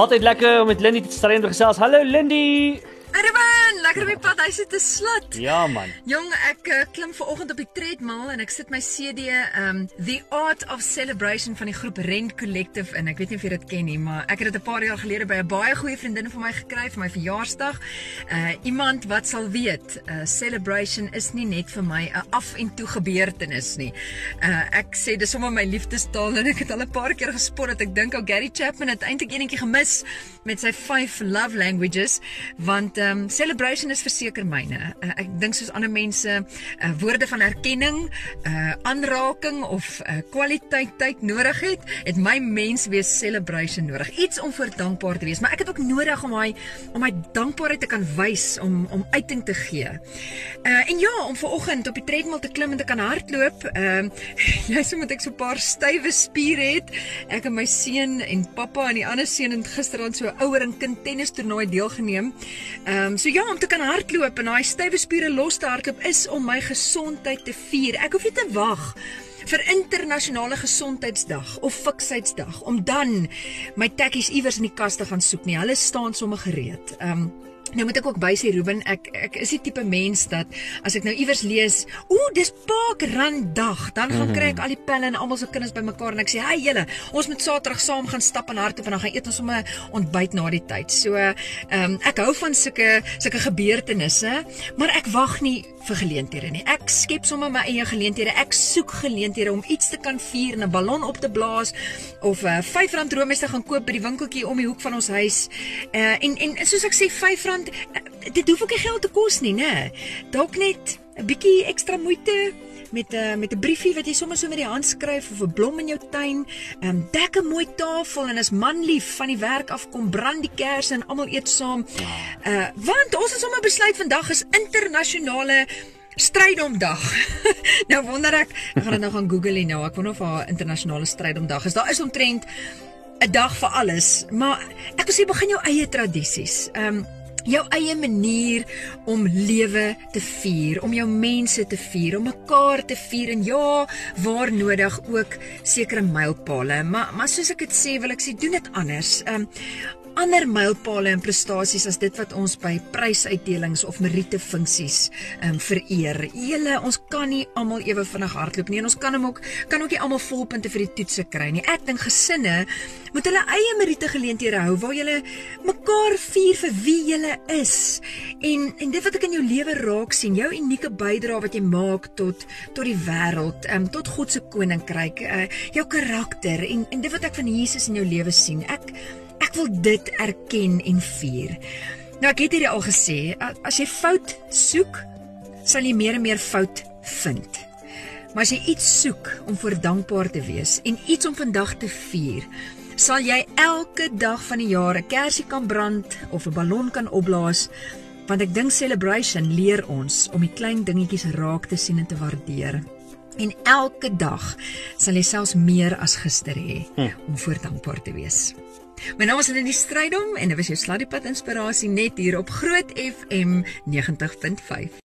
Altyd lekker om met Lindy te stryd en gesels. Hallo Lindy. Lekker op die pad. Hy sit te slat. Ja man. Jong, ek uh, klim ver oggend op die treadmill en ek sit my CD um The Art of Celebration van die groep Rent Collective in. Ek weet nie of jy dit ken nie, maar ek het dit 'n paar jaar gelede by 'n baie goeie vriendin van my gekry vir my verjaarsdag. Uh iemand wat sal weet, uh, celebration is nie net vir my 'n af en toe gebeurtenis nie. Uh ek sê dis sommer my liefdestaal en ek het al 'n paar keer gespot dat ek dink ou Gary Chapman het eintlik eenetjie gemis met sy 5 love languages want ehm um, celebration is verseker myne. Uh, ek dink soos ander mense uh, woorde van erkenning, uh aanraking of uh, kwaliteit tyd nodig het, het my mens wees celebration nodig. Iets om vir dankbaar te wees, maar ek het ook nodig om my om my dankbaarheid te kan wys om om uiting te gee. Uh en ja, om ver oggend op die treadmill te klim en te kan hardloop. Uh, jy sê moet ek so 'n paar stywe spiere het. Ek en my seun en pappa en die ander seun het gisterand so ouer en kind tennis toernooi deelgeneem. Ehm um, so ja, om te kan hardloop en daai stywe spiere los te hardloop is om my gesondheid te vier. Ek hoef nie te wag vir internasionale gesondheidsdag of fiksheidsdag om dan my tekkies iewers in die kas te gaan soek nie. Hulle staan sommer gereed. Um, Nou moet ek ook by sê Ruben, ek ek is die tipe mens dat as ek nou iewers lees, ooh, dis Parkrun dag, dan gaan kry ek al die pelle en almal se kinders bymekaar en ek sê, "Hey julle, ons moet Saterdag saam gaan stap en hardloop en dan gaan eet ons sommer ontbyt na die tyd." So, ehm um, ek hou van sulke sulke gebeurtenisse, maar ek wag nie vir geleenthede nie. Ek skep sommer my eie geleenthede. Ek soek geleenthede om iets te kan vier, 'n ballon op te blaas of 'n uh, R5 roomys te gaan koop by die winkeltjie om die hoek van ons huis. Uh en en soos ek sê R5 want eh, dit hoef ook nie geld te kos nie, né? Dalk net 'n bietjie ekstra moeite met 'n uh, met 'n briefie wat jy sommer so met die hand skryf of 'n blom in jou tuin. Ehm um, dek 'n mooi tafel en as man lief van die werk af kom brand die kersse en almal eet saam. Uh want ons het sommer besluit vandag is internasionale Strydomdag. nou wonder ek, ek gaan dit nou gaan Google hier nou. Ek wonder of haar internasionale strydomdag is. Daar is omtrent 'n dag vir alles, maar ek wil sê begin jou eie tradisies. Ehm um, jou eie manier om lewe te vier, om jou mense te vier, om mekaar te vier en ja, waar nodig ook sekere mylpale. Maar maar soos ek dit sê, wil ek sê doen dit anders. Ehm um, ander mylpale en prestasies as dit wat ons by prysuitdelings of meriete funksies ehm um, vereer. Julle, ons kan nie almal ewe vinnig hardloop nie en ons kan hom ook kan ook nie almal volpunte vir die toetse kry nie. Ek dink gesinne moet hulle eie meriete geleenthede hou waar julle mekaar vier vir wie julle is. En en dit wat ek in jou lewe raak sien, jou unieke bydrae wat jy maak tot tot die wêreld, ehm um, tot God se koninkryk, uh, jou karakter en en dit wat ek van Jesus in jou lewe sien. Ek Ek wil dit erken en vier. Nou ek het hierdie al gesê, as jy fout soek, sal jy meer en meer fout vind. Maar as jy iets soek om voor dankbaar te wees en iets om vandag te vier, sal jy elke dag van die jaar 'n kersie kan brand of 'n ballon kan opblaas, want ek dink celebration leer ons om die klein dingetjies raak te sien en te waardeer. En elke dag sal jy selfs meer as gister hê hm. om voor dankbaar te wees. My naam is Lenie Strydom en dit was jou Sladdiepad inspirasie net hier op Groot FM 90.5.